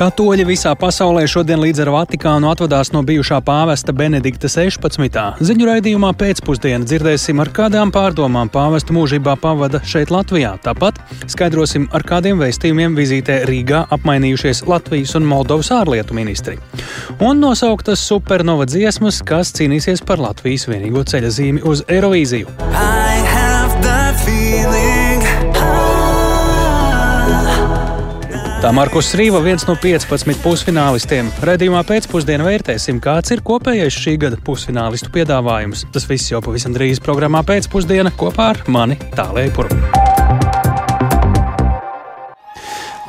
Katoļi visā pasaulē šodien līdz ar Vatikānu atvadās no bijušā pāvesta Benedikta 16. Ziņu raidījumā pēcpusdienā dzirdēsim, ar kādām pārdomām pāvesta mūžībā pavada šeit Latvijā. Tāpat skaidrosim, ar kādiem vēstījumiem vizītē Rīgā apmainījušies Latvijas un Moldovas ārlietu ministri. Un nosauktas supernova dziesmas, kas cīnīsies par Latvijas vienīgo ceļa zīmi uz Eirovīziju. Tā Markus Rīva, viens no 15 pusfinālistiem. Redījumā pēcpusdienā vērtēsim, kāds ir kopējais šī gada pusfinālistu piedāvājums. Tas viss jau pavisam drīz programmā pēcpusdienā kopā ar mani Tālēju Puru.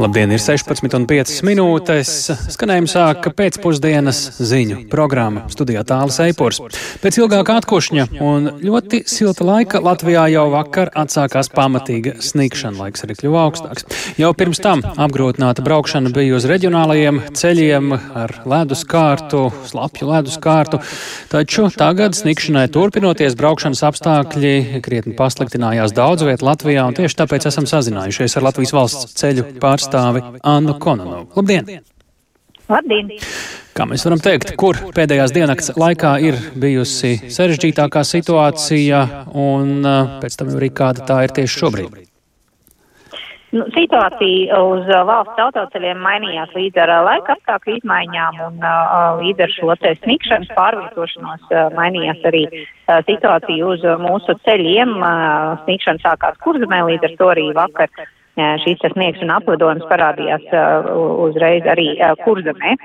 Labdien, ir 16,5 minūtes. Skanējumu sāka pēcpusdienas ziņu programma studijā Tālas Eipors. Pēc ilgāka atkošņa un ļoti silta laika Latvijā jau vakar atsākās pamatīga sniegšana. Laiks arī kļuva augstāks. Jau pirms tam apgrūtināta braukšana bija uz reģionālajiem ceļiem ar ledus kārtu, slapju ledus kārtu. Taču tagad sniegšanai turpinoties, braukšanas apstākļi krietni pasliktinājās daudz vietā Latvijā, un tieši tāpēc esam sazinājušies ar Latvijas valsts ceļu pārstāvjiem pārstāvi Annu Kononovu. Labdien! Labdien! Kā mēs varam teikt, kur pēdējās dienas laikā ir bijusi sarežģītākā situācija, un uh, pēc tam arī kāda tā ir tieši šobrīd? Nu, situācija uz uh, valsts autoceļiem mainījās līdz ar uh, laika apstākļu izmaiņām un uh, līdz ar šo te snikšanas pārvietošanos uh, mainījās arī uh, situācija uz mūsu ceļiem. Uh, snikšana sākās kurzemē, līdz ar to arī vakar šīs sniegs un aplidojums parādījās uzreiz arī kurzemē.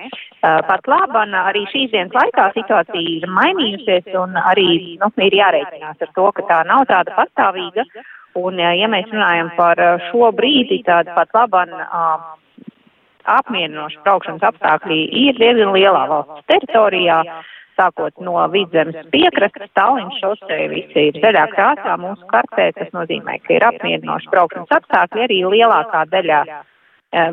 Pat labam arī šīs dienas laikā situācija ir mainījusies un arī nu, ir jārēķinās ar to, ka tā nav tāda pastāvīga. Un, ja mēs runājam par šo brīdi, tad pat labam apmierinoši braukšanas apstākļi ir diezgan lielā valsts teritorijā. Sākot no vidzemes piekrastes, Tallinas šosei, visi ir zaļā krāsā mūsu kartē, tas nozīmē, ka ir apmierinoši braukšanas apstākļi arī lielākā daļā uh,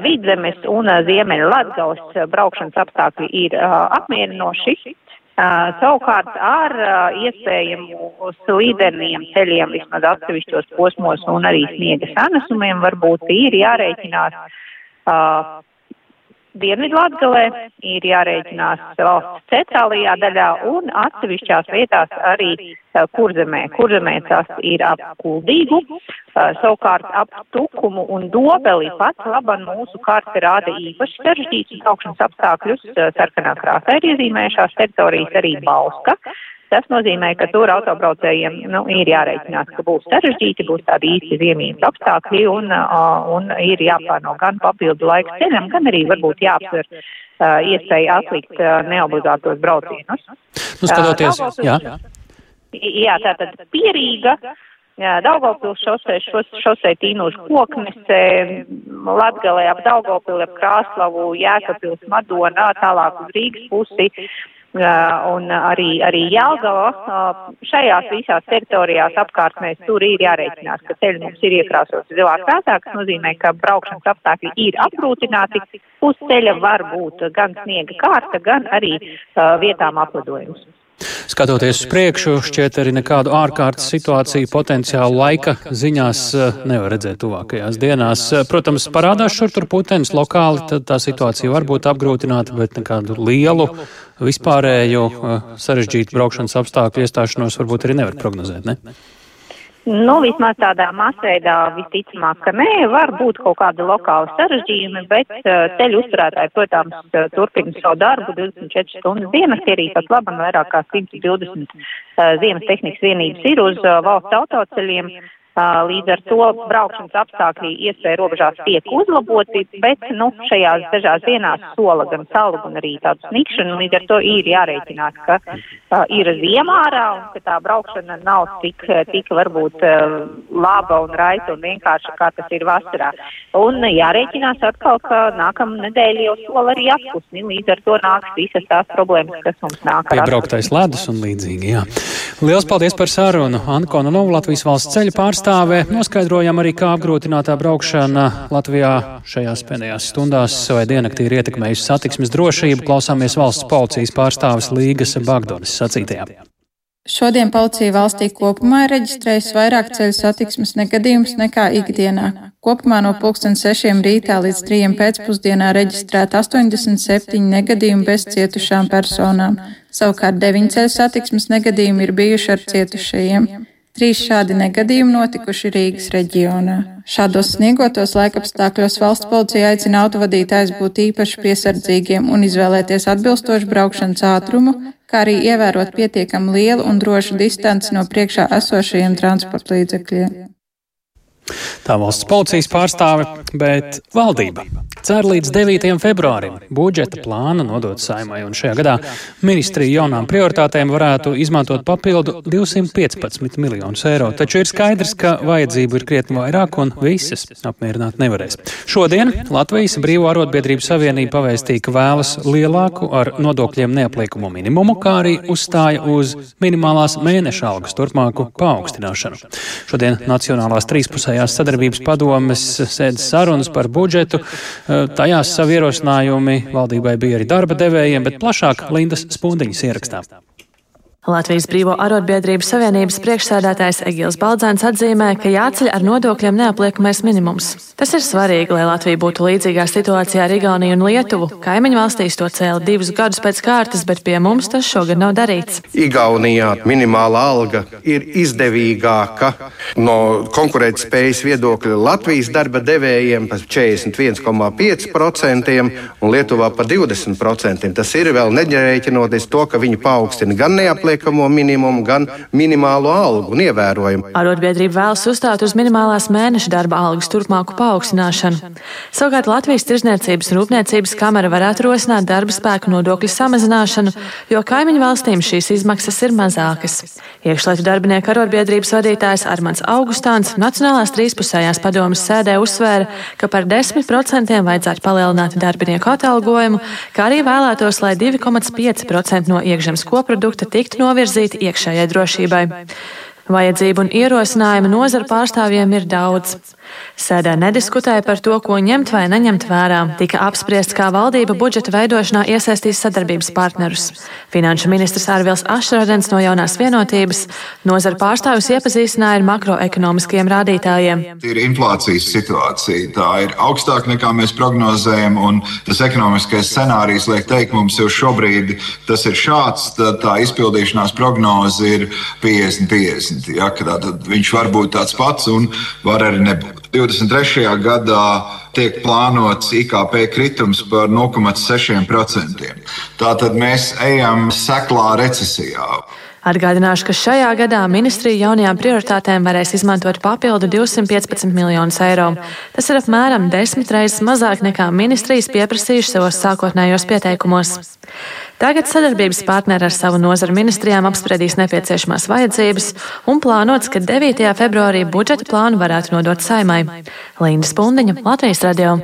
vidzemes un uh, ziemeļa Latgales uh, braukšanas apstākļi ir apmierinoši. Savukārt ar iespējamu slīdeniem ceļiem vismaz atsevišķos posmos un arī sniega sanesumiem varbūt ir jārēķinās Dienvidlatgalē ir jārēķinās valsts centrālajā daļā un atsevišķās vietās arī uh, kurzemē. Kurzemē tas ir ap kuldīgu, uh, savukārt ap tukumu un dobeli pat laban mūsu karte rāda īpaši sarežģītus braukšanas apstākļus. Uh, sarkanā krāsā ir iezīmējušās teritorijas arī Bauska. Tas nozīmē, ka tur autobraucējiem nu, ir jārēķinās, ka būs sarežģīti, būs tādi īsti ziemības apstākļi un, un ir jāplāno gan papildu laiks ceļam, gan arī varbūt jāapsver iespēja atlikt neobligātos braucienus. Nu, skatoties, uh, jā. Jā, tātad pierīga. Daugavpils šosei, šos, šosei tīnuši koknese, Latgalē ap Daugavpili, ap Krāslavu, Jēkabpils, Madonā, tālāk uz Rīgas pusi, un arī, arī Jelgava. Šajās visās teritorijās apkārtnēs tur ir jārēķinās, ka ceļš mums ir iekrāsots zilā krāsā, kas nozīmē, ka braukšanas apstākļi ir aprūtināti. Uz ceļa var būt gan sniega kārta, gan arī vietām aplidojums. Skatoties uz priekšu, šķiet arī nekādu ārkārtas situāciju potenciālu laika ziņās eh, nevar redzēt tuvākajās dienās. Eh, protams, parādās šur tur putenis lokāli, tad tā situācija var būt apgrūtināta, bet nekādu lielu vispārēju eh, sarežģītu braukšanas apstākļu iestāšanos varbūt arī nevar prognozēt. Ne? Nu, vismaz tādā masveidā visticamāk, ka nē, var būt kaut kādi lokāli sarežģījumi, bet uh, ceļu uzturētāji, protams, uh, turpina savu darbu 24 stundas dienas, arī pat labam vairāk kā 120 uh, ziemas tehnikas vienības ir uz valsts autoceļiem. Līdz ar to braukšanas apstākļi iespēja robežās tiek uzlaboti, bet nu, šajās dažās dienās sola gan salu, gan arī tādu snikšanu. Līdz ar to ir jārēķinās, ka uh, ir ziemārā un ka tā braukšana nav tik, tik varbūt uh, laba un raita un vienkārša, kā tas ir vasarā. Un jārēķinās atkal, ka nākamā nedēļa jau sola arī atpusni. Līdz ar to nāks visas tās problēmas, kas mums nāk. Piebrauktais ledus un līdzīgi, jā. Liels paldies par sarunu. Anko Novu Latvijas valsts ceļu pārstāvju pārstāve noskaidrojam arī, kā apgrūtinātā braukšana Latvijā šajās pēdējās stundās vai diennaktī ir ietekmējusi satiksmes drošību. Klausāmies valsts policijas pārstāvis Līgas Bagdonas sacītajā. Šodien policija valstī kopumā ir reģistrējusi vairāk ceļu satiksmes negadījumus nekā ikdienā. Kopumā no 6 rītā līdz 3 pēcpusdienā reģistrēta 87 negadījumi bez cietušām personām. Savukārt 9 ceļu satiksmes negadījumi ir bijuši ar cietušajiem. Trīs šādi negadījumi notikuši Rīgas reģionā. Šādos sniegotos laikapstākļos valsts policija aicina autovadītājus būt īpaši piesardzīgiem un izvēlēties atbilstošu braukšanas ātrumu, kā arī ievērot pietiekami lielu un drošu distanci no priekšā esošajiem transporta līdzekļiem. Tā valsts policijas pārstāve, bet valdība cer līdz 9. februārim budžeta plānu nodot saimai, un šajā gadā ministrija jaunām prioritātēm varētu izmantot papildu 215 miljonus eiro. Taču ir skaidrs, ka vajadzību ir krietni vairāk, un visas apmierināt nevarēs. Šodien Latvijas Brīvo arotbiedrību savienība pavēstīja, ka vēlas lielāku ar nodokļiem neapliekumu minimumu, kā arī uzstāja uz minimālās mēneša algas turpmāku paaugstināšanu. Šodien Nacionālās trīspusē Iekšējās sadarbības padomes sēdes sarunas par budžetu. Tajās savu ierosinājumi valdībai bija arī darba devējiem, bet plašāk Lindas Spundiņas ierakstā. Latvijas Brīvo arotbiedrību savienības priekšsēdētājs Egils Baldzēns atzīmē, ka jāceļ ar nodokļiem neapliekamais minimums. Tas ir svarīgi, lai Latvija būtu līdzīgā situācijā ar Igauniju un Lietuvu. Kaimiņu valstīs to cēla divus gadus pēc kārtas, bet pie mums tas šogad nav darīts. Igaunijā minimālā alga ir izdevīgāka no konkurētspējas viedokļa Latvijas darba devējiem par 41,5% un Lietuvā par 20%. Tas ir vēl neģerēķinoties to, ka viņi paaugstina gan neapliekamo apliekamo minimumu, gan minimālo algu un ievērojumu. Arotbiedrība vēlas uzstāt uz minimālās mēneša darba algas turpmāku paaugstināšanu. Savukārt Latvijas Tirzniecības un Rūpniecības kamera varētu rosināt darba spēku nodokļu samazināšanu, jo kaimiņu valstīm šīs izmaksas ir mazākas. Iekšlietu darbinieku arotbiedrības vadītājs Armants Augustāns Nacionālās trīspusējās padomas sēdē uzsvēra, ka par 10% vajadzētu palielināt darbinieku atalgojumu, kā arī vēlētos, lai 2,5% no iekšzemes koprodukta tiktu novirzīti iekšējai drošībai. Vajadzību un ierosinājumu nozara pārstāvjiem ir daudz. Sēdē nediskutēja par to, ko ņemt vai neņemt vērā. Tika apspriests, kā valdība budžeta veidošanā iesaistīs sadarbības partnerus. Finanšu ministrs Ārvils Ašradens no jaunās vienotības nozara pārstāvis iepazīstināja ar makroekonomiskiem rādītājiem. Ir inflācijas situācija, tā ir augstāka nekā mēs prognozējam, un tas ekonomiskais scenārijs liek teikt, mums jau šobrīd tas ir šāds, tā, tā izpildīšanās prognoze ir 50-50. Ja, viņš var būt tāds pats un var arī nebūt. 23. gadā tiek plānots IKP kritums par 0,6%. Tātad mēs ejam seklā recesijā. Atgādināšu, ka šajā gadā ministrija jaunajām prioritātēm varēs izmantot papildu 215 miljonus eiro. Tas ir apmēram desmit reizes mazāk nekā ministrijas pieprasījuši savos sākotnējos pieteikumos. Tagad sadarbības partneri ar savu nozaru ministrijām apspriedīs nepieciešamās vajadzības un plānots, ka 9. februārī budžeta plānu varētu nodot saimai. Linda Spundiņa, Latvijas radio.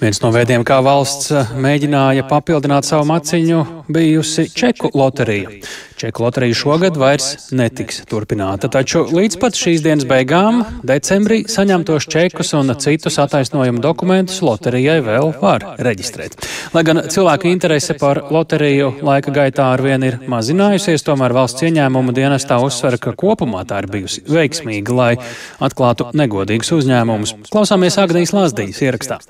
Viens no veidiem, kā valsts eh, mēģināja papildināt savu maciņu, bijusi Čeku loterija. Čeku loterija šogad vairs netiks turpināta, taču līdz pat šīs dienas beigām, decembrī, saņemtos čekus un citus attaisnojumu dokumentus loterijai vēl var reģistrēt. Lai gan cilvēku interese par loteriju laika gaitā arvien ir mazinājusies, tomēr valsts ieņēmuma dienestā uzsver, ka kopumā tā ir bijusi veiksmīga, lai atklātu negodīgus uzņēmumus. Klausāmies Agnijas Lazdijas ierakstā.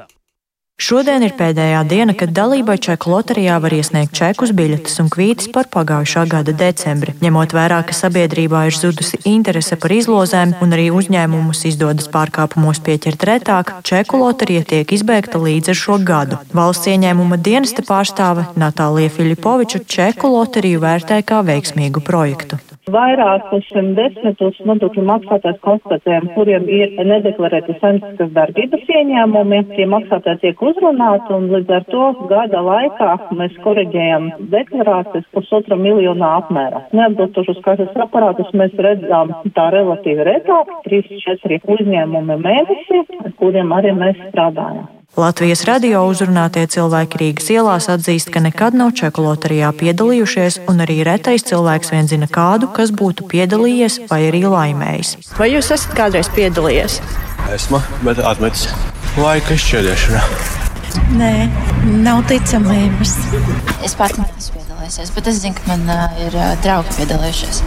Šodien ir pēdējā diena, kad dalībai čeku loterijā var iesniegt čekus, biļetes un kvītis par pagājušā gada decembri. Ņemot vērā, ka sabiedrībā ir zudusi interese par izlozēm un arī uzņēmumus izdodas pārkāpumos pieķert retāk, čeku loterija tiek izbeigta līdz ar šo gadu. Valsts ieņēmuma dienesta pārstāve Natālija Filipoviča čeku loteriju vērtē kā veiksmīgu projektu vairākus desmitus nodokļu maksātājs konstatējam, kuriem ir nedeklarēti saimnieciskas darbības ieņēmumi. Tie maksātāji tiek uzrunāti un līdz ar to gada laikā mēs koreģējam deklarācijas pusotra miljonā apmērā. Neatbilstošus kases aparātus mēs redzam tā relatīvi retāk, 3-4 uzņēmumi mēnesi, kuriem arī mēs strādājam. Latvijas radio uzrunātie cilvēki Rīgas ielās atzīst, ka nekad nav čeku loterijā piedalījušies, un arī retais cilvēks vien zina kādu, kas būtu piedalījies vai arī laimējis. Vai jūs esat kādreiz piedalījies? Esmu, bet atmetis laika izšķirdēšanā. Nē, nav ticamības. Es pati neesmu piedalījusies, bet es zinu, ka man uh, ir uh, draugi piedalījušies.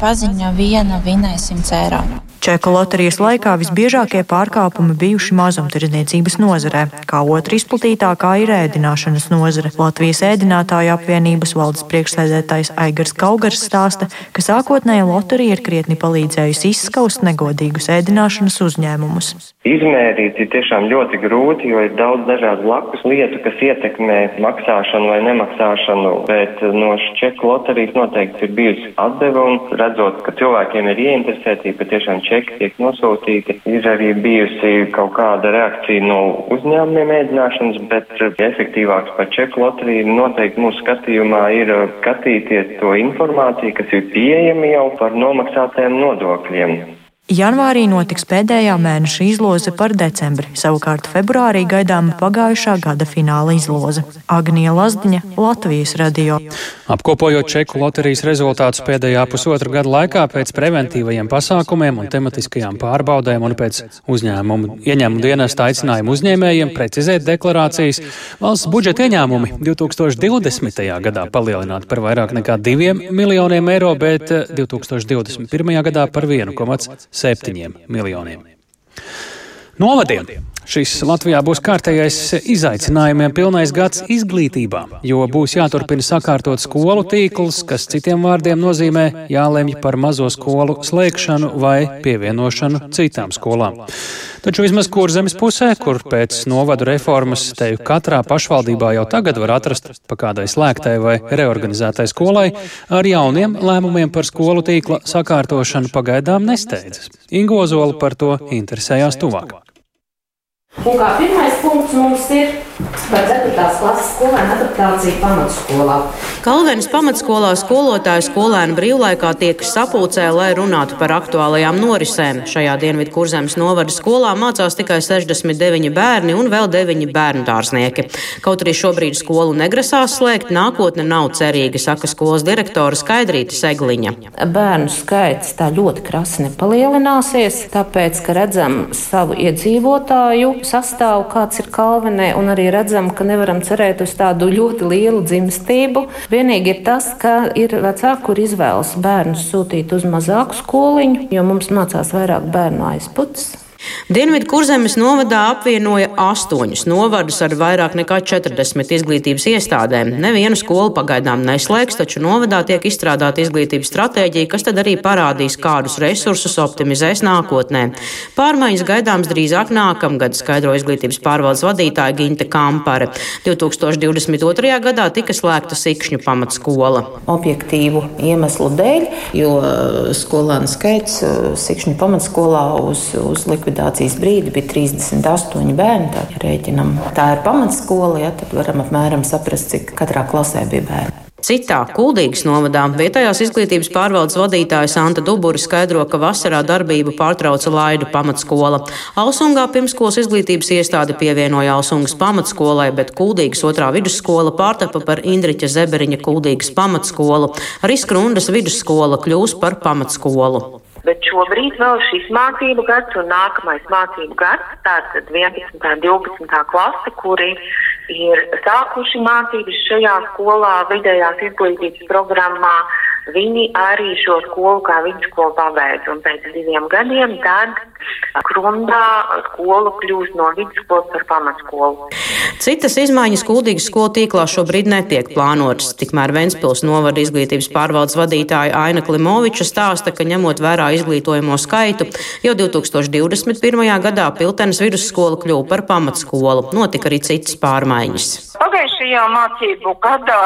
Paziņa viena vinēja 100 eiro. Čeku loterijas laikā visbiežākie pārkāpumi bijuši mazumtirdzniecības nozarē, kā otra izplatītākā ir ēdināšanas nozare. Latvijas ēdinātāju apvienības valdes priekšsēdētājs Aigars Kaugars stāsta, ka sākotnēji loterija ir krietni palīdzējusi izskaust negodīgus ēdināšanas uzņēmumus. Izmērīt ir tiešām ļoti grūti, jo ir daudz dažādu blakus lietu, kas ietekmē maksāšanu vai nemaksāšanu, bet no čeku loterijas noteikti ir bijusi atdeve un redzot, ka cilvēkiem ir ieinteresētība, patiešām čeki tiek nosūtīti. Ir arī bijusi kaut kāda reakcija no uzņēmumiem ēdināšanas, bet efektīvāks par čeku loteriju noteikti mūsu skatījumā ir skatīties to informāciju, kas ir pieejama jau par nomaksātajiem nodokļiem. Janvārī notiks pēdējā mēneša izloze par decembri, savukārt februārī gaidāma pagājušā gada fināla izloze. Agnija Lazdiņa, Latvijas radio. Apkopojot čeku loterijas rezultātus pēdējā pusotra gada laikā pēc preventīvajiem pasākumiem un tematiskajām pārbaudēm un pēc uzņēmumu ieņēmumu dienesta aicinājumu uzņēmējiem precizēt deklarācijas, valsts budžeta ieņēmumi 2020. gadā palielināti par vairāk nekā 2 miljoniem eiro, bet eh, 2021. gadā par 1,7. 7 miljoniem. Novadiem! Šis Latvijā būs kārtējais izaicinājumiem pilnais gads izglītībā, jo būs jāturpina sakārtot skolu tīkls, kas citiem vārdiem nozīmē jālemj par mazo skolu slēgšanu vai pievienošanu citām skolām. Taču vismaz kurzemes pusē, kur pēc novadu reformas te katrā pašvaldībā jau tagad var atrast pa kādai slēgtai vai reorganizētai skolai, ar jauniem lēmumiem par skolu tīkla sakārtošanu pagaidām nesteidzas. Ingozola par to interesējās tuvāk. Un kā pirmais punkts mums ir par 4. klases skolēnu adaptāciju pamatskolā. Kalvenes pamatskolā skolotāju skolēnu brīvlaikā tiek sapulcē, lai runātu par aktuālajām norisēm. Šajā Dienvidu kurzemes novada skolā mācās tikai 69 bērni un vēl 9 bērnu dārznieki. Kaut arī šobrīd skolu negrasās slēgt, nākotne nav cerīga, saka skolas direktore Skaidrīta Segliņa. Bērnu skaits tā ļoti krasi nepalielināsies, tāpēc, ka redzam savu iedzīvotāju sastāvu, kāds ir Kalvenē, un arī redzam, ka nevaram cerēt uz tādu ļoti lielu dzimstību. Vienīgi ir tas, ka ir vecāki, kur izvēlas bērnus sūtīt uz mazāku skoliņu, jo mums mācās vairāk bērnu aizputs. Dienvidu kurzemes novadā apvienoja astoņus novadus ar vairāk nekā 40 izglītības iestādēm. Nevienu skolu pagaidām neslēgs, taču novadā tiek izstrādāta izglītības stratēģija, kas tad arī parādīs, kādus resursus optimizēs nākotnē. Pārmaiņas gaidāms drīzāk nākamgad, skaidro izglītības pārvaldes vadītāja Ginta Kampare. 2022. gadā tika slēgta Sikšņu pamatskola. Objektīvu iemeslu dēļ, jo skolānu skaits Sikšņu pamatskolā uz, uz likvidācijas brīdi bija 38 bērni. Tā, ja rēķinam, tā ir pamatskola, ja, tad varam apmēram saprast, cik katrā klasē bija bērni. Citā Kuldīgas novadā vietējās izglītības pārvaldes vadītāja Santa Dubura skaidro, ka vasarā darbību pārtrauca Laidu pamatskola. Alsungā pirmskolas izglītības iestāde pievienoja Alsungas pamatskolai, bet Kuldīgas otrā vidusskola pārtapa par Indriķa Zeberiņa Kuldīgas pamatskolu. Arī Skrundas vidusskola kļūs par pamatskolu. Bet šobrīd vēl šis mācību gads un nākamais mācību gads, tātad 11. un 12. klase, kuri ir sākuši mācības šajā skolā, vidējās izglītības programmā, viņi arī šo skolu kā vidusskolu pabeidz. Un pēc diviem gadiem tad Krundā skola kļūst no vidusskolas par pamatskolu. Citas izmaiņas Kuldīgas skolu tīklā šobrīd netiek plānotas. Tikmēr Ventspils novada izglītības pārvaldes vadītāja Aina Klimoviča stāsta, ka ņemot vērā izglītojamo skaitu, jau 2021. gadā Piltenes vidusskola kļuva par pamatskolu. Notika arī citas pārmaiņas. Pagājušajā mācību gadā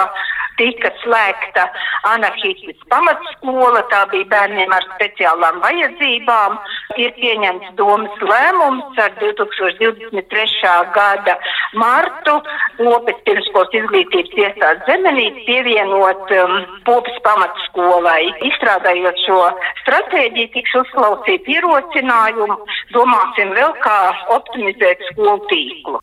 tika slēgta anarchistas pamatskola, tā bija bērniem ar speciālām vajadzībām. Ir pieņemts domas lēmums ar 2023. gada martu Popes pirmskolas izglītības iestādes zemenīt pievienot um, Popes pamatskolai. Izstrādājot šo stratēģiju, tiks uzklausīt ierosinājumu, domāsim vēl kā optimizēt skolu tīklu.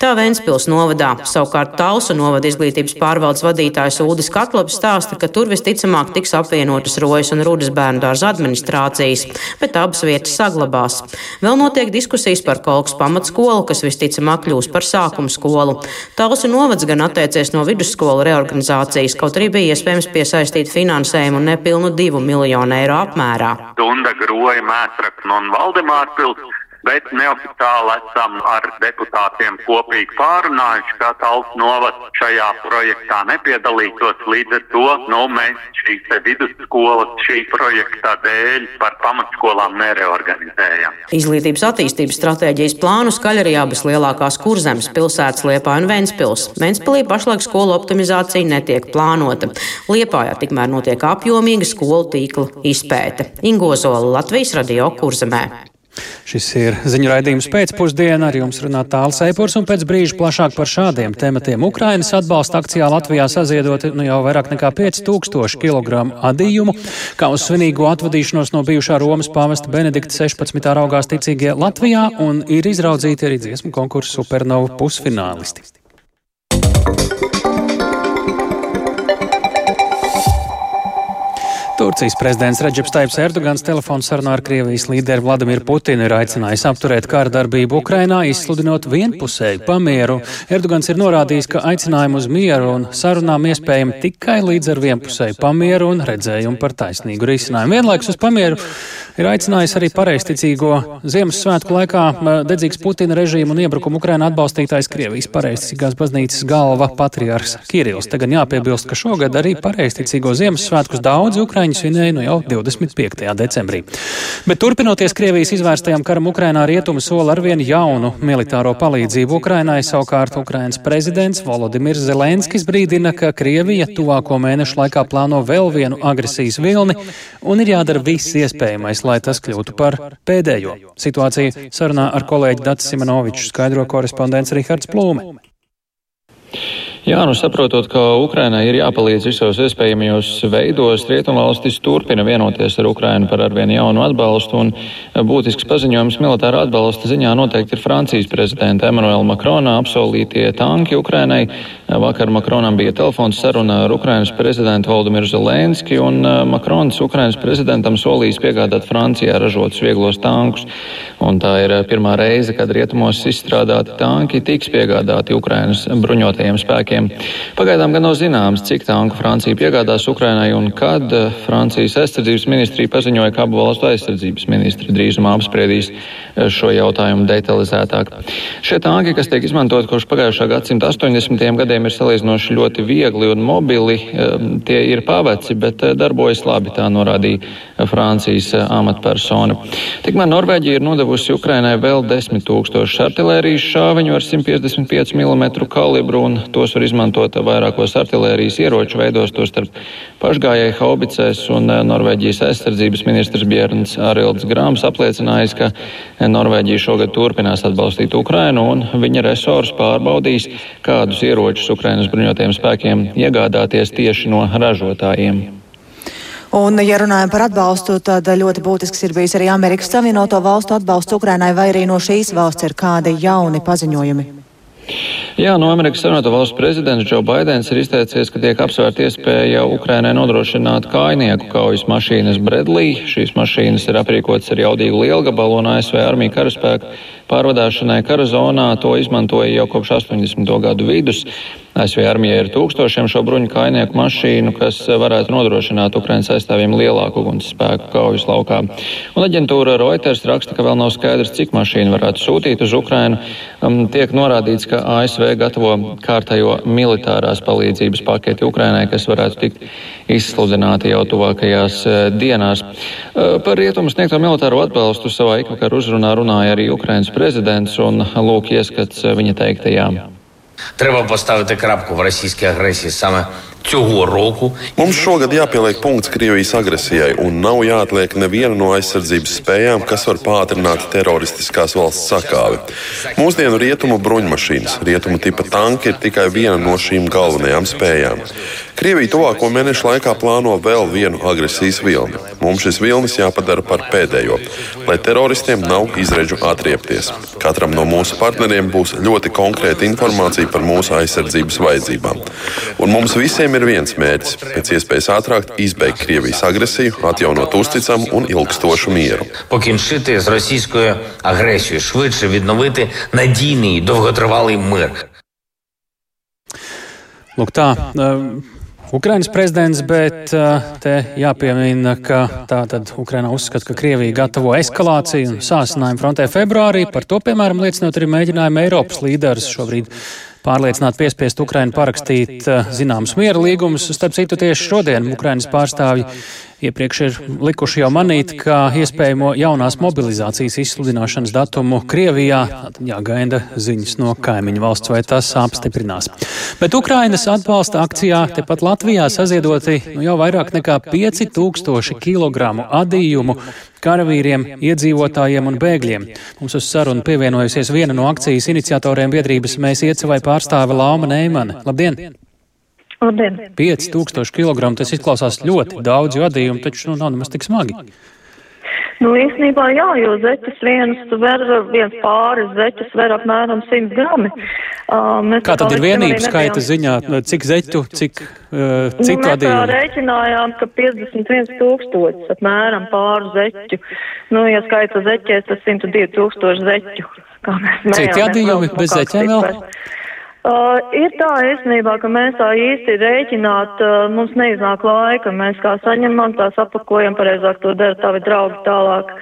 Tā Ventspils novadā. Savukārt Talsu novada izglītības pārvaldes vadītājs Ulris Katlops stāsta, ka tur visticamāk tiks apvienotas Rojas un Rūdas bērnu dārza administrācijas, bet abas vietas saglabās. Vēl notiek diskusijas par Kolkas pamatskolu, kas visticamāk kļūs par sākuma skolu. Talsu novads gan atteicies no vidusskolu reorganizācijas, kaut arī bija iespējams piesaistīt finansējumu nepilnu divu miljonu eiro apmērā. Dunda, Groja, Mētrakna un Valdemārpils bet neoficiāli esam ar deputātiem kopīgi pārunājuši, ka Talsts novads šajā projektā nepiedalītos. Līdz ar to nu, mēs šīs vidusskolas šī projekta dēļ par pamatskolām nereorganizējam. Izglītības attīstības stratēģijas plānu skaļ arī abas lielākās kurzemes pilsētas Liepā un Ventspils. Ventspilī pašlaik skolu optimizācija netiek plānota. Liepājā tikmēr notiek apjomīga skolu tīkla izpēte. Ingozola Latvijas radio kurzemē. Šis ir ziņu raidījums pēcpusdienā, ar jums runā tāls eipurs un pēc brīža plašāk par šādiem tematiem. Ukrainas atbalsta akcijā Latvijā saziedot nu, jau vairāk nekā 5000 kg adījumu, kā uz svinīgo atvadīšanos no bijušā Romas pāvesta Benedikta 16. raugās ticīgie Latvijā un ir izraudzīti arī dziesmu konkursu supernovu pusfinālisti. Turcijas prezidents Reģips Taips Erdogans telefonu sarunā ar Krievijas līderi Vladimiru Putinu ir aicinājis apturēt kara darbību Ukrainā, izsludinot vienpusēju pamieru. Erdogans ir norādījis, ka aicinājumu uz mieru un sarunām iespējami tikai līdz ar vienpusēju pamieru un redzējumu par taisnīgu risinājumu. Vienlaikus uz pamieru ir aicinājis arī pareizticīgo Ziemassvētku laikā dedzīgs Putina režīmu un iebrukumu Ukrainā atbalstītājs Krievijas pareizticīgās baznīcas galva patriārs Kirils. Te gan jāpiebilst, ka šogad arī pareizticīgo Ziemassvētkus daudzi Ukraiņi svinēja nu jau 25. decembrī. Bet turpinoties Krievijas izvērstajam karam Ukrainā, rietumi sola arvien jaunu militāro palīdzību Ukrainai. Savukārt Ukrainas prezidents Volodimirs Zelenskis brīdina, ka Krievija tuvāko mēnešu laikā plāno vēl vienu agresijas vilni un ir jādara viss iespējamais, lai tas kļūtu par pēdējo. Situāciju sarunā ar kolēģi Dats Simonoviču skaidro korespondents Rihards Plūme. Jā, nu saprotot, ka Ukrainai ir jāpalīdz visos iespējamajos veidos, Rietumvalstis turpina vienoties ar Ukrainu par arvien jaunu atbalstu, un būtisks paziņojums militāra atbalsta ziņā noteikti ir Francijas prezidenta Emanuela Makrona apsolītie tanki Ukrainai. Vakar Makronam bija telefons saruna ar Ukrainas prezidentu Valdemiru Zelenski, un Makrons Ukrainas prezidentam solījis piegādāt Francijā ražotus vieglos tankus. Un tā ir pirmā reize, kad rietumos izstrādāti tanki tiks piegādāti Ukrainas bruņotajiem spēkiem. Pagaidām gan nav zināms, cik tanku Francija piegādās Ukrainai un kad Francijas aizsardzības ministrija paziņoja, ka abu valstu aizsardzības ministri drīzumā apspriedīs šo jautājumu detalizētāk. Šie tanki, kas tiek izmantot kopš pagājušā gadsimta 80. gadiem, ir salīdzinoši ļoti viegli un mobili. Eh, tie ir paveci, bet darbojas labi, tā norādīja Francijas amatpersona. Tikmēr Norvēģija ir nodevusi Ukrainai vēl 10 tūkstošus artilērijas šāviņu ar 155 mm kalibru, un tos var izmantot vairākos artilērijas ieroču veidos, tostarp pašgājēju haubicēs, un Norvēģijas aizsardzības ministrs Bjērns Arilds Grāms apliecinājis, ka Norvēģija šogad turpinās atbalstīt Ukrainu, un viņa resors pārbaudīs, kādus ieročus Ukrainas bruņotajiem spēkiem iegādāties tieši no ražotājiem. Un, ja runājam par atbalstu, tad ļoti būtisks ir bijis arī Amerikas Savienoto Valstu atbalsts Ukrainai, vai arī no šīs valsts ir kādi jauni paziņojumi? Jā, no Amerikas Savienoto Valstu prezidents Džo Baidens ir izteicies, ka tiek apsvērta iespēja Ukrainai nodrošināt kājnieku kaujas mašīnas Bredlī. Šīs mašīnas ir aprīkotas ar jaudīgu lielgabalu un ASV armija karaspēku pārvadāšanai kara zonā. To izmantoja jau kopš 80. gadu vidus. ASV armijai ir tūkstošiem šo bruņu kainieku mašīnu, kas varētu nodrošināt Ukraiņas aizstāvjiem lielāku uguns spēku kaujas laukā. Un aģentūra Reuters raksta, ka vēl nav skaidrs, cik mašīnu varētu sūtīt uz Ukrainu. Um, tiek norādīts, ka ASV gatavo kārtējo militārās palīdzības paketi Ukrainai, kas varētu tikt izsludināti jau tuvākajās uh, dienās. Uh, par rietumu sniegto militāro atbalstu savā ikvakar uzrunā runāja arī Ukrainas prezidents un lūk ieskats uh, viņa teiktajām. Треба поставити крапку в російській агресії саме цього року. Mums šogad jāpieliek punkts Krievijas agresijai, un nav jāatliek neviena no aizsardzības spējām, kas var pātrināt teroristiskās valsts sakāvi. Mūsdienu rietumu bruņmašīnas, rietumu tipa tanki ir tikai viena no šīm galvenajām spējām. Krievija tuvāko mēnešu laikā plāno vēl vienu agresijas vilni. Mums šis vilnis jāpadara par pēdējo, lai teroristiem nav izredzu atriepties. Katram no mūsu partneriem būs ļoti konkrēta informācija par mūsu aizsardzības vajadzībām. Un mums visiem ir viens mērķis - pēc iespējas ātrāk izbeigt Krievijas agresiju, atjaunot uzticamu un ilgstošu mieru. Покінчити з російською агресією, швидше відновити надійний довготривалий мир. Lūk, tā. Uh, Ukrainas prezidents, bet uh, te jāpiemina, ka tā tad Ukraina uzskata, ka Krievija gatavo eskalāciju un sāsinājumu frontē februārī. Par to, piemēram, liecinot arī mēģinājumu Eiropas līderis šobrīd pārliecināt piespiest Ukrainu parakstīt uh, zināmus miera līgumus. Starp citu, tieši šodien Ukrainas pārstāvji iepriekš ir likuši jau manīt, ka iespējamo jaunās mobilizācijas izsludināšanas datumu Krievijā jāgaida ziņas no kaimiņu valsts, vai tas apstiprinās. Bet Ukrainas atbalsta akcijā tepat Latvijā saziedoti nu, jau vairāk nekā 5000 kg adījumu karavīriem, iedzīvotājiem un bēgļiem. Mums uz sarunu pievienojusies viena no akcijas iniciatoriem biedrības Mēs iecavai pārstāve Lauma Neimane. Labdien! Labdien! 5000 kg tas izklausās ļoti daudz, jo adījumi taču nu, nav nemaz tik smagi. Nu, īstenībā jā, jo zeķis viens, ver, viens pāris zeķis ver apmēram 100 grami. Uh, Kā tad ir vienība skaita ziņā, cik zeķu, cik uh, citu nu, adījumu? Mēs rēķinājām, ka 51 tūkstotis apmēram pāru zeķu. Nu, ja skaita zeķēs, tas 102 tūkstoši zeķu. Citi adījumi bez zeķiem vēl? Uh, ir tā īstenībā, ka mēs tā īsti rēķināt, uh, mums neiznāk laika, mēs kā saņemam, tā sapakojam, pareizāk to dara tavi draugi tālāk.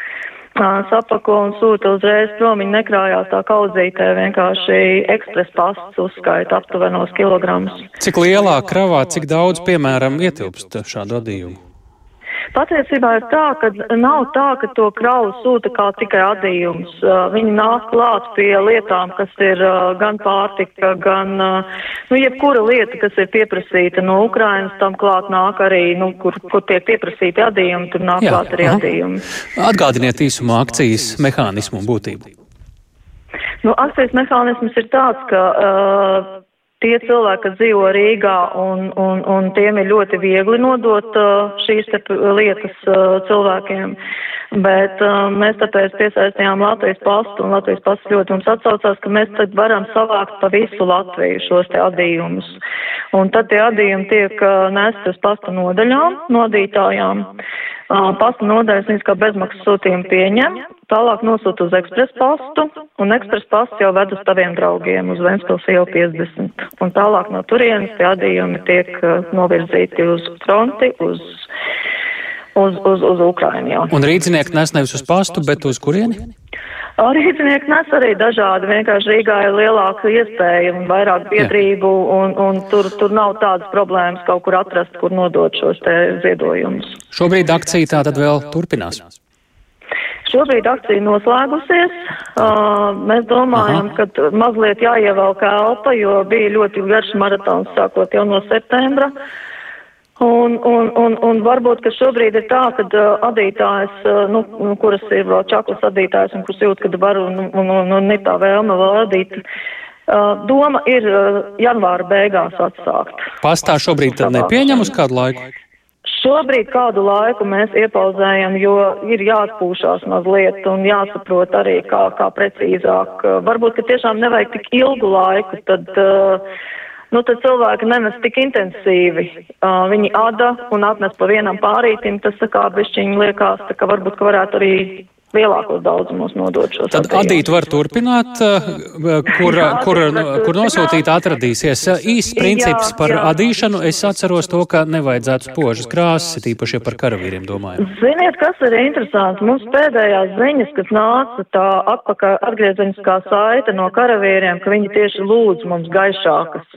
Uh, sapako un sūta uzreiz prom, viņi nekrājās tā kaudzītē, vienkārši ekspres pasts uzskaita aptuvenos kilogramus. Cik lielā kravā, cik daudz, piemēram, ietilpst šādu adījumu? Patiesībā ir tā, ka nav tā, ka to kravu sūta kā tikai adījums. Viņi nāk klāt pie lietām, kas ir gan pārtika, gan, nu, jebkura lieta, kas ir pieprasīta no Ukrainas, tam klāt nāk arī, nu, kur, kur tiek pieprasīti adījumi, tur nāk Jā, klāt arī aha. adījumi. Atgādiniet īsumā akcijas mehānismu un būtību. Nu, akcijas mehānisms ir tāds, ka uh, tie cilvēki, kas dzīvo Rīgā, un, un, un tiem ir ļoti viegli nodot uh, šīs lietas uh, cilvēkiem. Bet uh, mēs tāpēc piesaistījām Latvijas pastu, un Latvijas pasts ļoti mums atsaucās, ka mēs tad varam savākt pa visu Latviju šos te adījumus. Un tad tie adījumi tiek nesti uz pasta nodaļām, nodītājām. Pasta nodaļas viņas kā bezmaksas sūtījumu pieņem, tālāk nosūta uz ekspres pastu, un ekspres pasts jau ved uz taviem draugiem uz Ventspils ielu 50. Un tālāk no turienes tie adījumi tiek novirzīti uz fronti, uz uz, uz, uz Ukrainu. Jā. Un rīznieki nes nevis uz pastu, bet uz kurieni? Rīznieki nes arī dažādi. Vienkārši Rīgā ir lielāka iespēja un vairāk biedrību, un, un tur, tur nav tādas problēmas kaut kur atrast, kur nodot šos te ziedojumus. Šobrīd akcija tā tad vēl turpinās. Šobrīd akcija noslēgusies. Uh, mēs domājam, Aha. ka mazliet jāievelk elpa, jo bija ļoti garš maratons sākot jau no septembra. Uh, Un, un, un, un varbūt, ka šobrīd ir tā, ka uh, adītājs, uh, nu, kuras ir vēl čaklas adītājs un kuras jūt, ka var un, un, un, un ir tā vēlme vēl adīt, uh, doma ir uh, janvāra beigās atsākt. Pastā šobrīd tad nepieņem uz kādu laiku? Šobrīd kādu laiku mēs iepauzējam, jo ir jāatpūšās mazliet un jāsaprot arī, kā, kā precīzāk. Varbūt, ka tiešām nevajag tik ilgu laiku, tad. Uh, nu, tad cilvēki nenes tik intensīvi. Uh, viņi ada un atnes pa vienam pārītim, tas tā kā bišķiņi liekas, tā kā varbūt, ka varētu arī lielākos daudzumos nodot šos. Tad adīt var turpināt, kur, kur, kur nosūtīt atradīsies. Īsts princips par jā. adīšanu. Es atceros to, ka nevajadzētu spožas krāsas, tīpaši, ja par karavīriem domājam. Ziniet, kas ir interesanti? Mums pēdējās ziņas, kas nāca tā atpakaļ atgriezeniskā saita no karavīriem, ka viņi tieši lūdz mums gaišākas.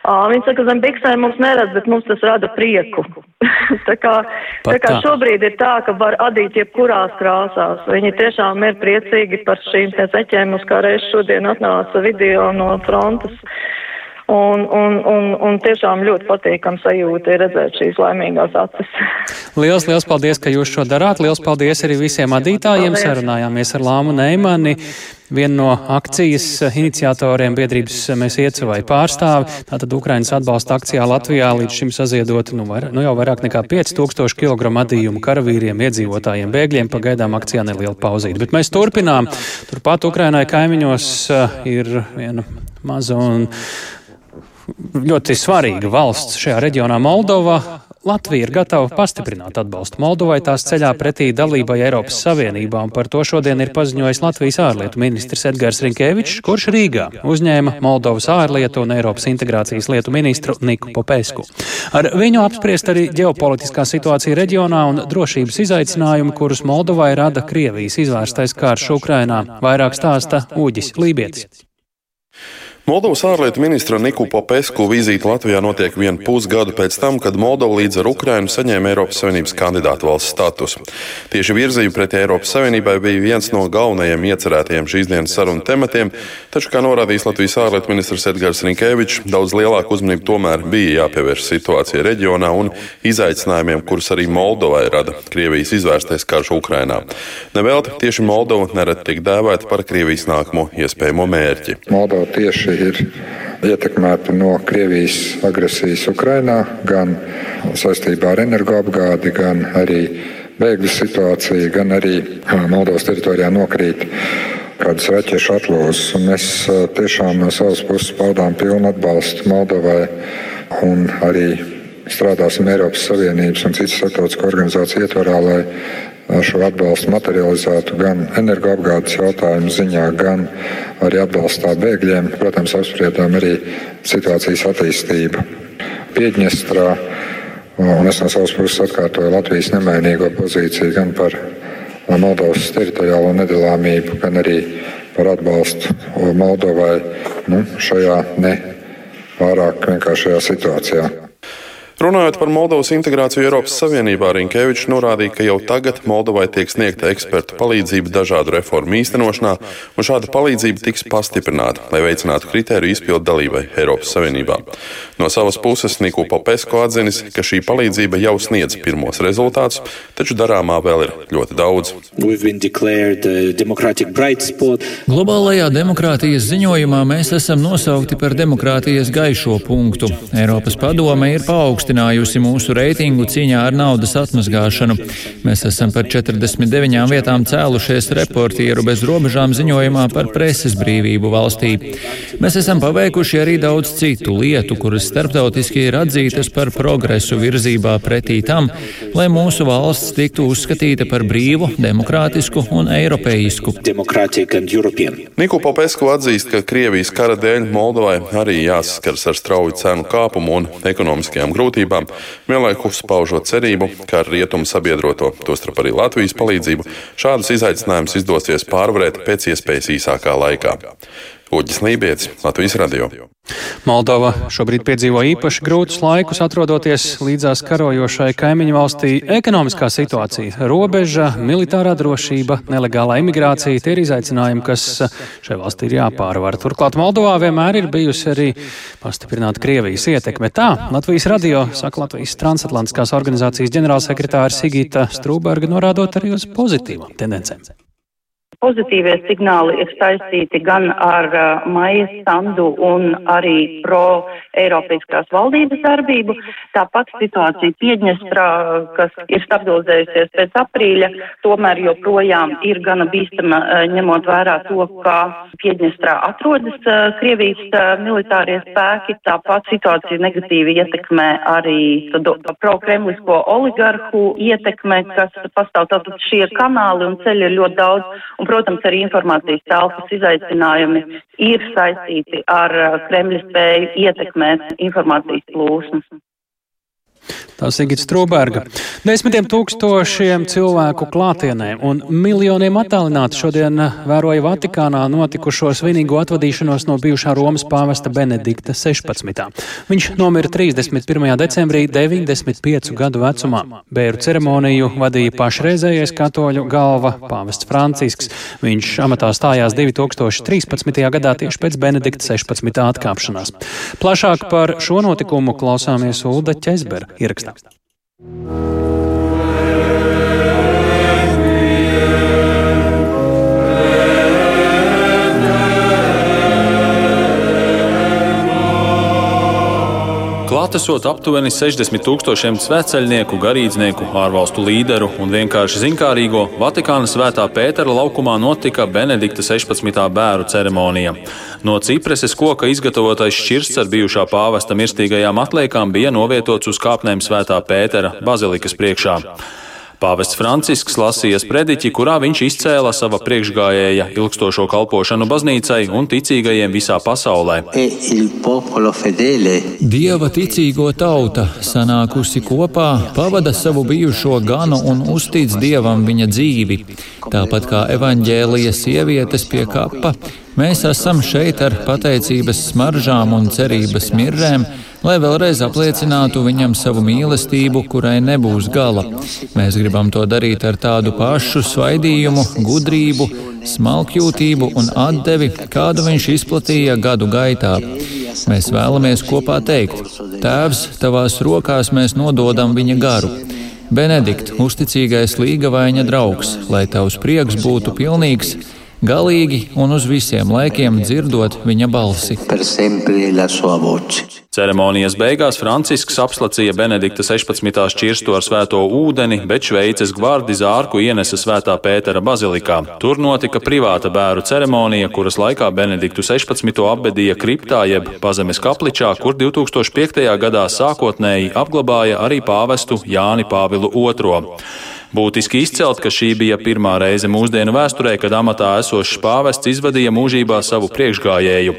Viņi saka, zem biksēm mums neredz, bet mums tas rada prieku. tā, kā, tā kā šobrīd ir tā, ka var adīt jebkurās krāsās. Viņi tiešām ir priecīgi par šīm zeķēm, uz kā reiz šodien atnāca video no frontes. Un, un, un, un tiešām ļoti patīkam sajūta ir redzēt šīs laimīgās acis. Liels, liels paldies, ka jūs šo darāt. Liels paldies arī visiem adītājiem. Paldies. Sarunājāmies ar Lāmu Neimani. Viena no akcijas iniciatoriem biedrības Mēs iecavai pārstāvi. Tātad Ukrainas atbalsta akcijā Latvijā līdz šim saziedot nu, var, nu jau vairāk nekā 5000 kg adījumu karavīriem, iedzīvotājiem, bēgļiem. Pagaidām akcijā neliela pauzīte. Bet mēs turpinām. Turpat Ukrainai kaimiņos ir viena maza un ļoti svarīga valsts šajā reģionā Moldova. Latvija ir gatava pastiprināt atbalstu Moldovai tās ceļā pretī dalībai Eiropas Savienībā, un par to šodien ir paziņojis Latvijas ārlietu ministrs Edgars Rinkevičs, kurš Rīgā uzņēma Moldovas ārlietu un Eiropas integrācijas lietu ministru Niku Popesku. Ar viņu apspriest arī ģeopolitiskā situācija reģionā un drošības izaicinājumi, kurus Moldovai rada Krievijas izvērstais karš Ukrainā, vairāk stāsta Uģis Lībietis. Moldovas ārlietu ministra Niku Popesku vizīte Latvijā notiek vienu pusgadu pēc tam, kad Moldova līdz ar Ukrainu saņēma Eiropas Savienības kandidātu valsts statusu. Tieši virzība pretī Eiropas Savienībai bija viens no galvenajiem iecerētajiem šīs dienas sarunu tematiem, taču, kā norādījis Latvijas ārlietu ministrs Edgars Rinkēvičs, daudz lielāku uzmanību tomēr bija jāpievērš situācijai reģionā un izaicinājumiem, kurus arī Moldovai rada Krievijas izvērstais karš Ukrainā. Nevelti tieši Moldova nereti tiek dēvēta par Krievijas nākamo iespējamo mērķi. Moldova tieši ir ietekmēta no Krievijas agresijas Ukrainā, gan saistībā ar energoapgādi, gan arī bēgļu situāciju, gan arī Moldovas teritorijā nokrīt kādas raķešu atlūzas. Mēs tiešām no savas puses paudām pilnu atbalstu Moldovai un arī strādāsim Eiropas Savienības un citas starptautiskā organizācija ietvarā, lai šo atbalstu materializētu gan energoapgādes jautājumu ziņā, gan arī atbalstā bēgļiem. Protams, apspriedām arī situācijas attīstību Piedņestrā. Un es no savas puses atkārtoju Latvijas nemainīgo pozīciju gan par Moldovas teritoriālo nedalāmību, gan arī par atbalstu Moldovai nu, šajā ne pārāk vienkāršajā situācijā. Runājot par Moldovas integrāciju Eiropas Savienībā, Rinkevičs norādīja, ka jau tagad Moldovai tiek sniegta ekspertu palīdzība dažādu reformu īstenošanā, un šāda palīdzība tiks pastiprināta, lai veicinātu kritēriju izpildu dalībai Eiropas Savienībā. No savas puses Niku Popesko atzinis, ka šī palīdzība jau sniedz pirmos rezultātus, taču darāmā vēl ir ļoti daudz. Globālajā demokrātijas ziņojumā mēs esam nosaukti par demokrātijas gaišo punktu. Eiropas padome ir paaugstināta paaugstinājusi mūsu reitingu cīņā ar naudas atmazgāšanu. Mēs esam par 49 vietām cēlušies reportieru bez robežām ziņojumā par preses brīvību valstī. Mēs esam paveikuši arī daudz citu lietu, kuras starptautiski ir atzītas par progresu virzībā pretī tam, lai mūsu valsts tiktu uzskatīta par brīvu, demokrātisku un eiropeisku. Niku Popesku atzīst, ka Krievijas kara dēļ Moldovai arī jāsaskars ar strauju cenu kāpumu un ekonomiskajām grūtībām grūtībām, vienlaikus paužot cerību, ka ar rietumu sabiedroto, tostarp arī Latvijas palīdzību, šādus izaicinājumus izdosies pārvarēt pēc iespējas īsākā laikā. Uģis Lībijams, Latvijas radio. Moldova šobrīd piedzīvo īpaši grūtus laikus, atrodoties līdzās karojošai kaimiņu valstī. Ekonomiskā situācija, robeža, militārā drošība, nelegālā imigrācija - tie ir izaicinājumi, kas šai valstī ir jāpārvar. Turklāt Moldovā vienmēr ir bijusi arī pastiprināta Krievijas ietekme. Tā Latvijas radio saka Latvijas transatlantiskās organizācijas ģenerālsekretāra Sigita Strūberga, norādot arī uz pozitīvām tendencēm. Pozitīvie signāli ir saistīti gan ar uh, maija standu un arī pro-eiropeiskās valdības darbību. Tāpat situācija Piedņestrā, kas ir stabilizējusies pēc aprīļa, tomēr joprojām ir gana bīstama, uh, ņemot vērā to, kā Piedņestrā atrodas uh, Krievijas uh, militārie spēki. Tāpat situācija negatīvi ietekmē arī pro-kremlisko oligarhu ietekme, kas pastāv. Tātad šie kanāli un ceļi ir ļoti daudz. Un, protams, arī informācijas telpas izaicinājumi ir saistīti ar uh, Kremļa spēju ietekmēt informācijas plūsmas. Tā Sigita Strūberga. Desmitiem tūkstošiem cilvēku klātienē un miljoniem attālināti šodien vēroja Vatikānā notikušo svinīgo atvadīšanos no bijušā Romas pāvesta Benedikta 16. Viņš nomira 31. decembrī 95 gadu vecumā. Bēru ceremoniju vadīja pašreizējais katoļu galva pāvests Francisks. Viņš amatā stājās 2013. gadā tieši pēc Benedikta 16. atkāpšanās. Plašāk par šo notikumu klausāmies Ulda Ķezbera ierakstā. Klātesot aptuveni 60 tūkstošiem sveceļnieku, garīdznieku, ārvalstu līderu un vienkārši zinkārīgo, Vatikāna svētā Pētera laukumā notika Benedikta 16. bēru ceremonija. No cipreses koka izgatavotais šķirsts ar bijušā pāvesta mirstīgajām atliekām bija novietots uz kāpnēm svētā Pētera bazilikas priekšā. Pāvests Francisks lasīja sprediķi, kurā viņš izcēla sava priekšgājēja ilgstošo kalpošanu baznīcai un ticīgajiem visā pasaulē. Dieva ticīgo tauta sanākusi kopā, pavada savu bijušo ganu un uztic Dievam viņa dzīvi. Tāpat kā evaņģēlijas sievietes pie kapa, mēs esam šeit ar pateicības smaržām un cerības mirrēm lai vēlreiz apliecinātu viņam savu mīlestību, kurai nebūs gala. Mēs gribam to darīt ar tādu pašu svaidījumu, gudrību, smalkjūtību un atdevi, kādu viņš izplatīja gadu gaitā. Mēs vēlamies kopā teikt: Tēvs, tavās rokās mēs nododam viņa garu. Benedikt, uzticīgais līgavaina draugs, lai tavs prieks būtu pilnīgs, galīgi un uz visiem laikiem dzirdot viņa balsi. Ceremonijas beigās Francisks apslacīja Benedikta 16. šķirsto ar svēto ūdeni, bet Šveices gvardi zārku ienesa svētā Pētera bazilikā. Tur notika privāta bēru ceremonija, kuras laikā Benediktu 16. apbedīja kriptā jeb pazemes kapličā, kur 2005. gadā sākotnēji apglabāja arī pāvestu Jāni Pāvilu II. Būtiski izcelt, ka šī bija pirmā reize mūsdienu vēsturē, kad amatā esošs pāvests izvadīja mūžībā savu priekšgājēju.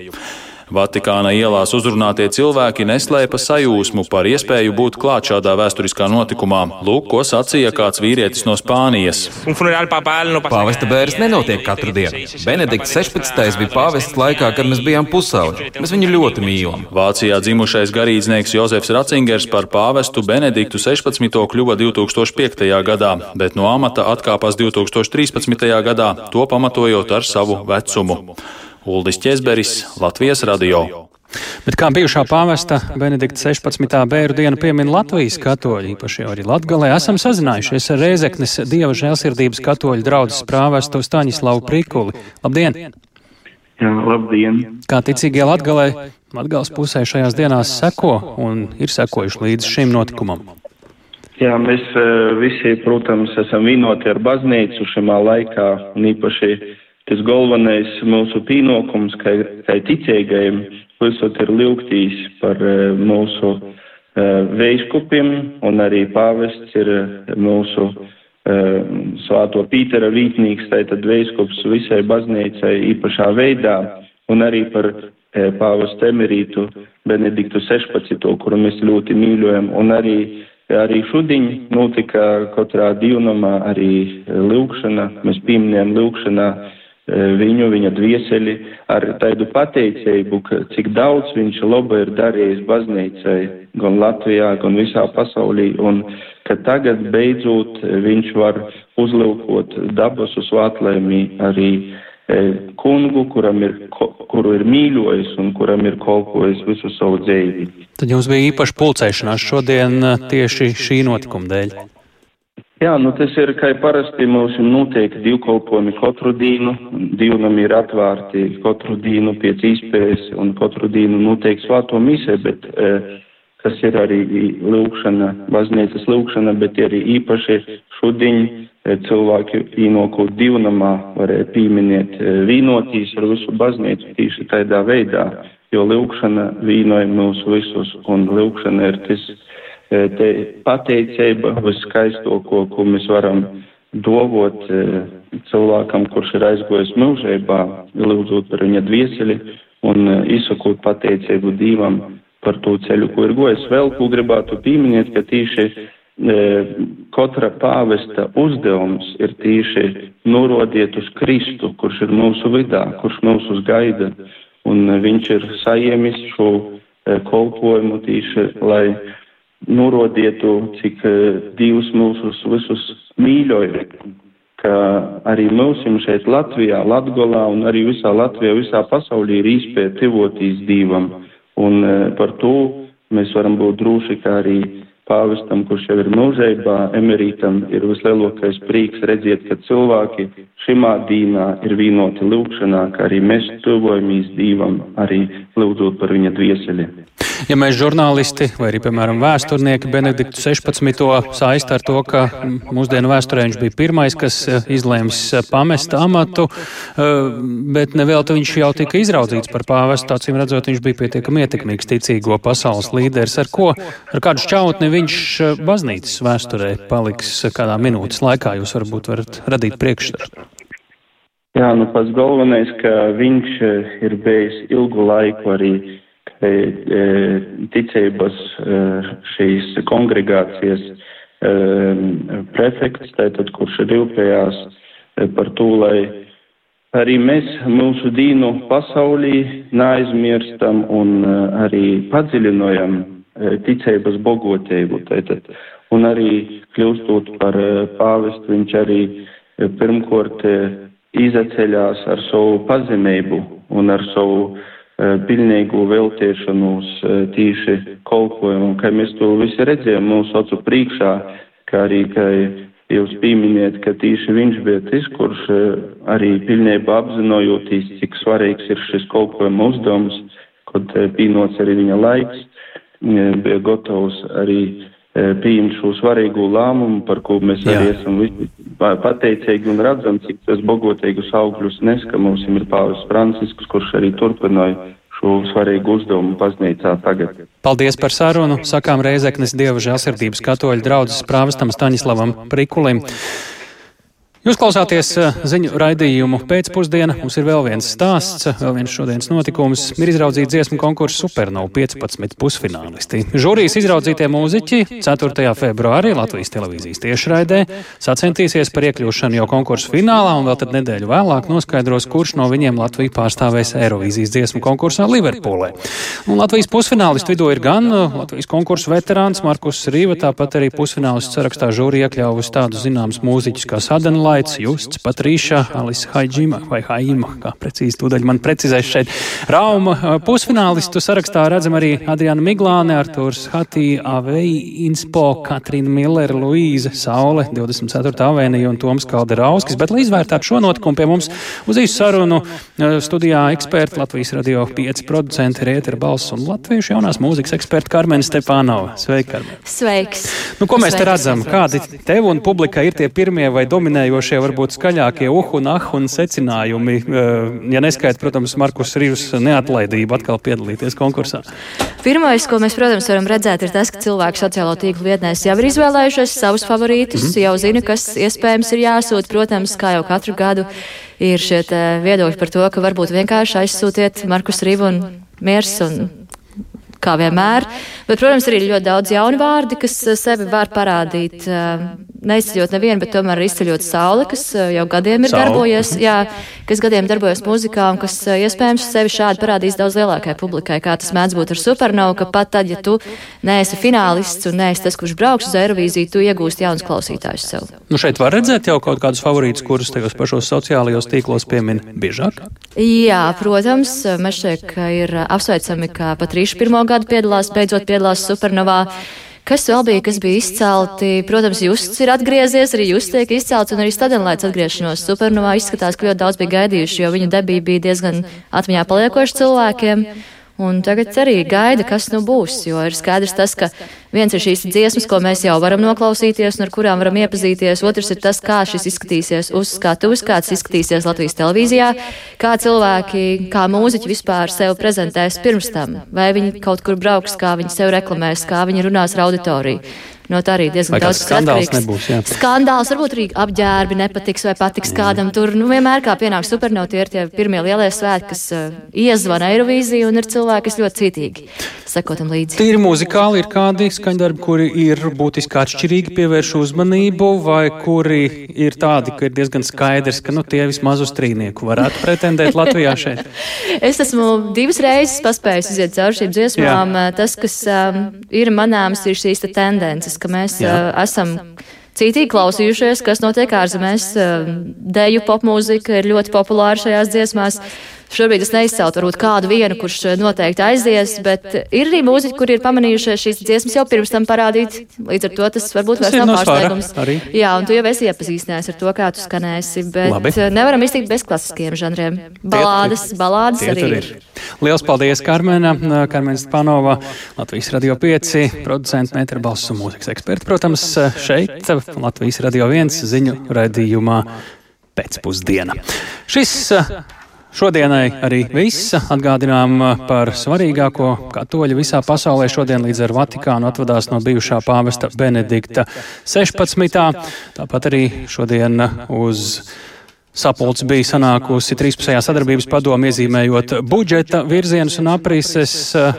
Vatikāna ielās uzrunātie cilvēki neslēpa sajūsmu par iespēju būt klāt šādā vēsturiskā notikumā. Lūk, ko sacīja kāds vīrietis no Spānijas. Pāvesta bērns nenotiek katru dienu. Benedikts 16. bija pāvests laikā, kad mēs bijām pusauģi. Mēs viņu ļoti mīlam. Vācijā dzimušais garīdznieks Jozefs Racingers par pāvestu Benediktu 16. kļuva 2005. gadā, bet no amata atkāpās 2013. gadā, to pamatojot ar savu vecumu. Uldis Česberis, Latvijas radio. Bet kā bijušā pāvesta Benedikta 16. bēru dienu piemin Latvijas katoļi, īpaši arī Latgalē, esam sazinājušies ar Rēzeknes Dieva žēlsirdības katoļu draudzes prāvestu Staņislavu Prikuli. Labdien! Jā, labdien! Kā ticīgie Latgalē, Latgales pusē šajās dienās seko un ir sekojuši līdz šim notikumam? Jā, mēs visi, protams, esam vienoti ar baznīcu šajā laikā un īpaši tas galvenais mūsu pienākums, kā, kā ticīgajiem, visot ir lūgtīs par uh, mūsu uh, veiskupiem, un arī pāvests ir uh, mūsu svāto Pītera vītnīgs, tātad veiskups visai baznīcai īpašā veidā, un arī par pāvestu emerītu Benediktu 16, kuru mēs ļoti mīļojam, un arī Arī šodien notika katrā divnamā arī lūkšana. Mēs pieminējam lūkšanā viņu, viņa dvieseli ar tādu pateicību, cik daudz viņš laba ir darījis baznīcai gan Latvijā, gan visā pasaulī, un ka tagad beidzot viņš var uzlūkot dabas uz atlēmī arī kungu, kuram ir, kuru ir mīļojis un kuram ir kolpojis visu savu dzīvi. Tad jums bija īpaši pulcēšanās šodien tieši šī notikuma dēļ. Jā, nu tas ir, kā parasti mums notiek divkolpojumi katru dienu, divnami ir atvērti katru dienu pēc iespējas un katru dienu notiek svāto misē, bet eh, kas ir arī lūkšana, baznīcas lūkšana, bet arī īpaši šodien eh, cilvēki īnokot divnamā varēja pieminēt eh, vīnotīs ar visu baznīcu tīši tādā veidā, jo lūkšana vīnoja mūs visus un lūkšana ir tas te pateicība viskaistāko, ko mēs varam dovot cilvēkam, kurš ir aizgojis mūžībā, lūdzot par viņa dvieseli un izsakot pateicību Dievam par to ceļu, ko ir gojis. Vēl ko gribētu pieminēt, ka tīši katra pāvesta uzdevums ir tīši norodiet uz Kristu, kurš ir mūsu vidā, kurš mūs gaida, un viņš ir saiemis šo kolpojumu tīši, lai norādītu, cik uh, Dievs mūsus visus mīļoja, ka arī mums šeit Latvijā, Latgolā un arī visā Latvijā, visā pasaulī ir īspēja tivotīs Dievam. Un uh, par to mēs varam būt droši, ka arī pāvestam, kurš jau ir mūžībā, emerītam, ir vislielākais prīks redzēt, ka cilvēki šimā dīnā ir vienoti lūkšanā, ka arī mēs tuvojamies Dievam, arī lūdzot par viņa dvieseli. Ja mēs žurnālisti vai arī, piemēram, vēsturnieki Benediktu 16. saista ar to, ka mūsdienu vēsturē viņš bija pirmais, kas eh, izlēms eh, pamest amatu, eh, bet nevēl viņš jau tika izraudzīts par pāvestu, acīm redzot, viņš bija pietiekami ietekmīgs ticīgo pasaules līderis, ar ko, ar kādu šķautni viņš baznīcas vēsturē paliks kādā minūtes laikā, jūs varbūt varat radīt priekšstatu. Jā, nu pats galvenais, ka viņš ir bijis ilgu laiku arī E, e, ticības e, šīs kongregācijas prefekts, tātad, kurš rūpējās par to, lai arī mēs mūsu dīnu pasaulī neaizmirstam un arī padziļinojam ticības bogotību. Tātad, un arī kļūstot par pāvestu, viņš arī pirmkort izaceļās ar savu pazemību un ar savu Eh, pilnīgu veltīšanos eh, tīši kolpojumu, ka mēs to visi redzējām mūsu acu priekšā, kā arī, ka jūs pīminiet, ka tīši viņš bija tas, kurš eh, arī pilnībā apzinojoties, cik svarīgs ir šis kolpojuma uzdevums, kad pīnots arī viņa laiks, bija gatavs arī pieņemt šo svarīgo lēmumu, par ko mēs Jā. arī esam visi pateicīgi un redzam, cik tas bogotīgus augļus nes, ka mums ir Pāvils Francisks, kurš arī turpināja šo svarīgu uzdevumu baznīcā tagad. Paldies par sarunu. Sakām Reizeknes Dieva žēlsirdības katoļu draudzes prāvestam Staņislavam Prikulim. Jūs klausāties eh, ziņu raidījumu pēcpusdienā. Mums ir vēl viens stāsts, vēl viens šodienas notikums. Ir izraudzīta dziesmu konkursu Supernova 15 pusfinālisti. Žūrijas izraudzītie mūziķi 4. februārī Latvijas televīzijas tiešraidē sacensties par iekļūšanu jau konkursu finālā un vēl tad nedēļu vēlāk noskaidros, kurš no viņiem Latviju pārstāvēs Eirovīzijas dziesmu konkursā Liverpoolē. Un Latvijas pusfinālistu vidū ir gan eh, Latvijas konkursu veterāns Markus Rīva, tāpat arī pusfinālistu sarakstā žūrija iekļāvusi tādus zināmus mūziķus kā Sadana Laits, Justs, Patrīša, Alisa Haidžima vai Haima, kā precīzi tūdaļ man precizēs šeit. Rauma pusfinālistu sarakstā redzam arī Adriana Miglāne, Artūrs Hatī, Avei, Inspo, Katrīna Millera, Luīze, Saule, 24. avēnija un Toms Kalderauskis. Bet, lai izvērtātu šo notikumu pie mums uz īsu sarunu, studijā eksperti Latvijas radio 5 producenti Rētera Balss un Latviešu jaunās mūzikas eksperti Karmen Stepanova. Sveika, Karmen! Sveiks! Nu, ko mēs Sveiks, te redzam? Kādi tev un publikai ir tie pirmie vai dominējošie? Šie varbūt skaļākie uh un ah un secinājumi, eh, ja neskaita, protams, Markus Rīvs neatlaidību atkal piedalīties konkursā? Pirmais, ko mēs, protams, varam redzēt, ir tas, ka cilvēki sociālo tīklu vietnēs jau ir izvēlējušies savus favorītus, mm -hmm. jau zina, kas iespējams ir jāsūt. Protams, kā jau katru gadu ir šie viedokļi par to, ka varbūt vienkārši aizsūtiet Markus Rīvu un Miers un kā vienmēr. Bet, protams, arī ļoti daudz jaunu vārdi, kas eh, sevi var parādīt. Eh, neizceļot nevienu, bet tomēr izceļot sauli, kas eh, jau gadiem ir Saule. darbojies, jā, kas gadiem darbojas mūzikā un kas iespējams sevi šādi parādīs daudz lielākai publikai, kā tas mēdz būt ar supernovu, ka pat tad, ja tu neesi finālists un neesi tas, kurš brauks uz Eirovīziju, tu iegūsti jaunus klausītājus sev. Nu šeit var redzēt jau kaut kādus favorītus, kurus tajos pašos sociālajos tīklos piemin biežāk? Jā, protams, šeit ir apsveicami, ka pat Rīša pirmo gadu piedalās, beidzot piedalās Supernovā. Kas vēl bija, kas bija izcelti? Protams, Justs ir atgriezies, arī Justs tiek izcelts, un arī Stadenlaits atgriešanos Supernovā izskatās, ka ļoti daudz bija gaidījuši, jo viņa debija bija diezgan atmiņā paliekoša cilvēkiem. Un tagad arī gaida, kas nu būs, jo ir skaidrs tas, ka viens ir šīs dziesmas, ko mēs jau varam noklausīties un ar kurām varam iepazīties, otrs ir tas, kā šis izskatīsies uz skatuves, kāds izskatīsies Latvijas televīzijā, kā cilvēki, kā mūziķi vispār sev prezentēs pirms tam, vai viņi kaut kur brauks, kā viņi sev reklamēs, kā viņi runās ar auditoriju. No tā arī diezgan vai daudz skandāls nebūs. Jā. Skandāls, varbūt arī apģērbi nepatiks vai patiks kādam. Tur nu, vienmēr kā pienāk supernovā, tie ir tie pirmie lielie svētki, kas uh, iezvana Eirovīziju un ir cilvēki, kas ļoti cītīgi sekotam līdzi. Tīri muzikāli ir kādi skaņdarbi, kuri ir būtiski atšķirīgi, pievērš uzmanību, vai kuri ir tādi, ka ir diezgan skaidrs, ka nu, tie vismaz uz trīnieku varētu pretendēt Latvijā šeit. es esmu divas reizes paspējis iziet cauri šīm dziesmām. Jā. Tas, kas um, ir manāms, ir šīs te tendences ka mēs Jā. esam cītīgi klausījušies, kas notiek ārzemēs. Deju popmūzika ir ļoti populāra šajās dziesmās. Šobrīd es neizceltu varbūt kādu vienu, kurš noteikti aizies, bet ir arī mūziķi, kuri ir pamanījušies šīs dziesmas jau pirms tam parādīt. Līdz ar to tas varbūt vairs ir nav pārsteigums. Jā, un tu jau esi iepazīstinājies ar to, kā tu skanēsi, bet Labi. eh, nevaram iztikt bez klasiskiem žanriem. Balādes, balādes Tie arī ir. Liels paldies, Karmena, Karmena Spanova, Latvijas Radio 5, producents, metrbalss un mūzikas eksperti. Protams, šeit Latvijas Radio 1 ziņu raidījumā pēcpusdiena. Šis eh, Šodienai arī viss atgādinām eh, par svarīgāko katoļu visā pasaulē. Šodien līdz ar Vatikānu atvadās no bijušā pāvesta Benedikta 16. Tāpat arī šodien uz Sapulcs bija sanākusi 13. sadarbības padomu, iezīmējot budžeta virzienus un aprises,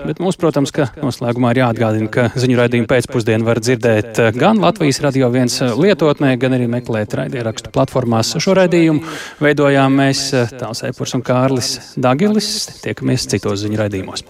bet mums, protams, ka noslēgumā ir jāatgādina, ka ziņu raidījumu pēcpusdienu var dzirdēt gan Latvijas radio viens lietotnē, gan arī meklēt raidierakstu platformās. Šo raidījumu veidojām mēs, Tāls Epurs un Kārlis Dagilis. Tiekamies citos ziņu raidījumos.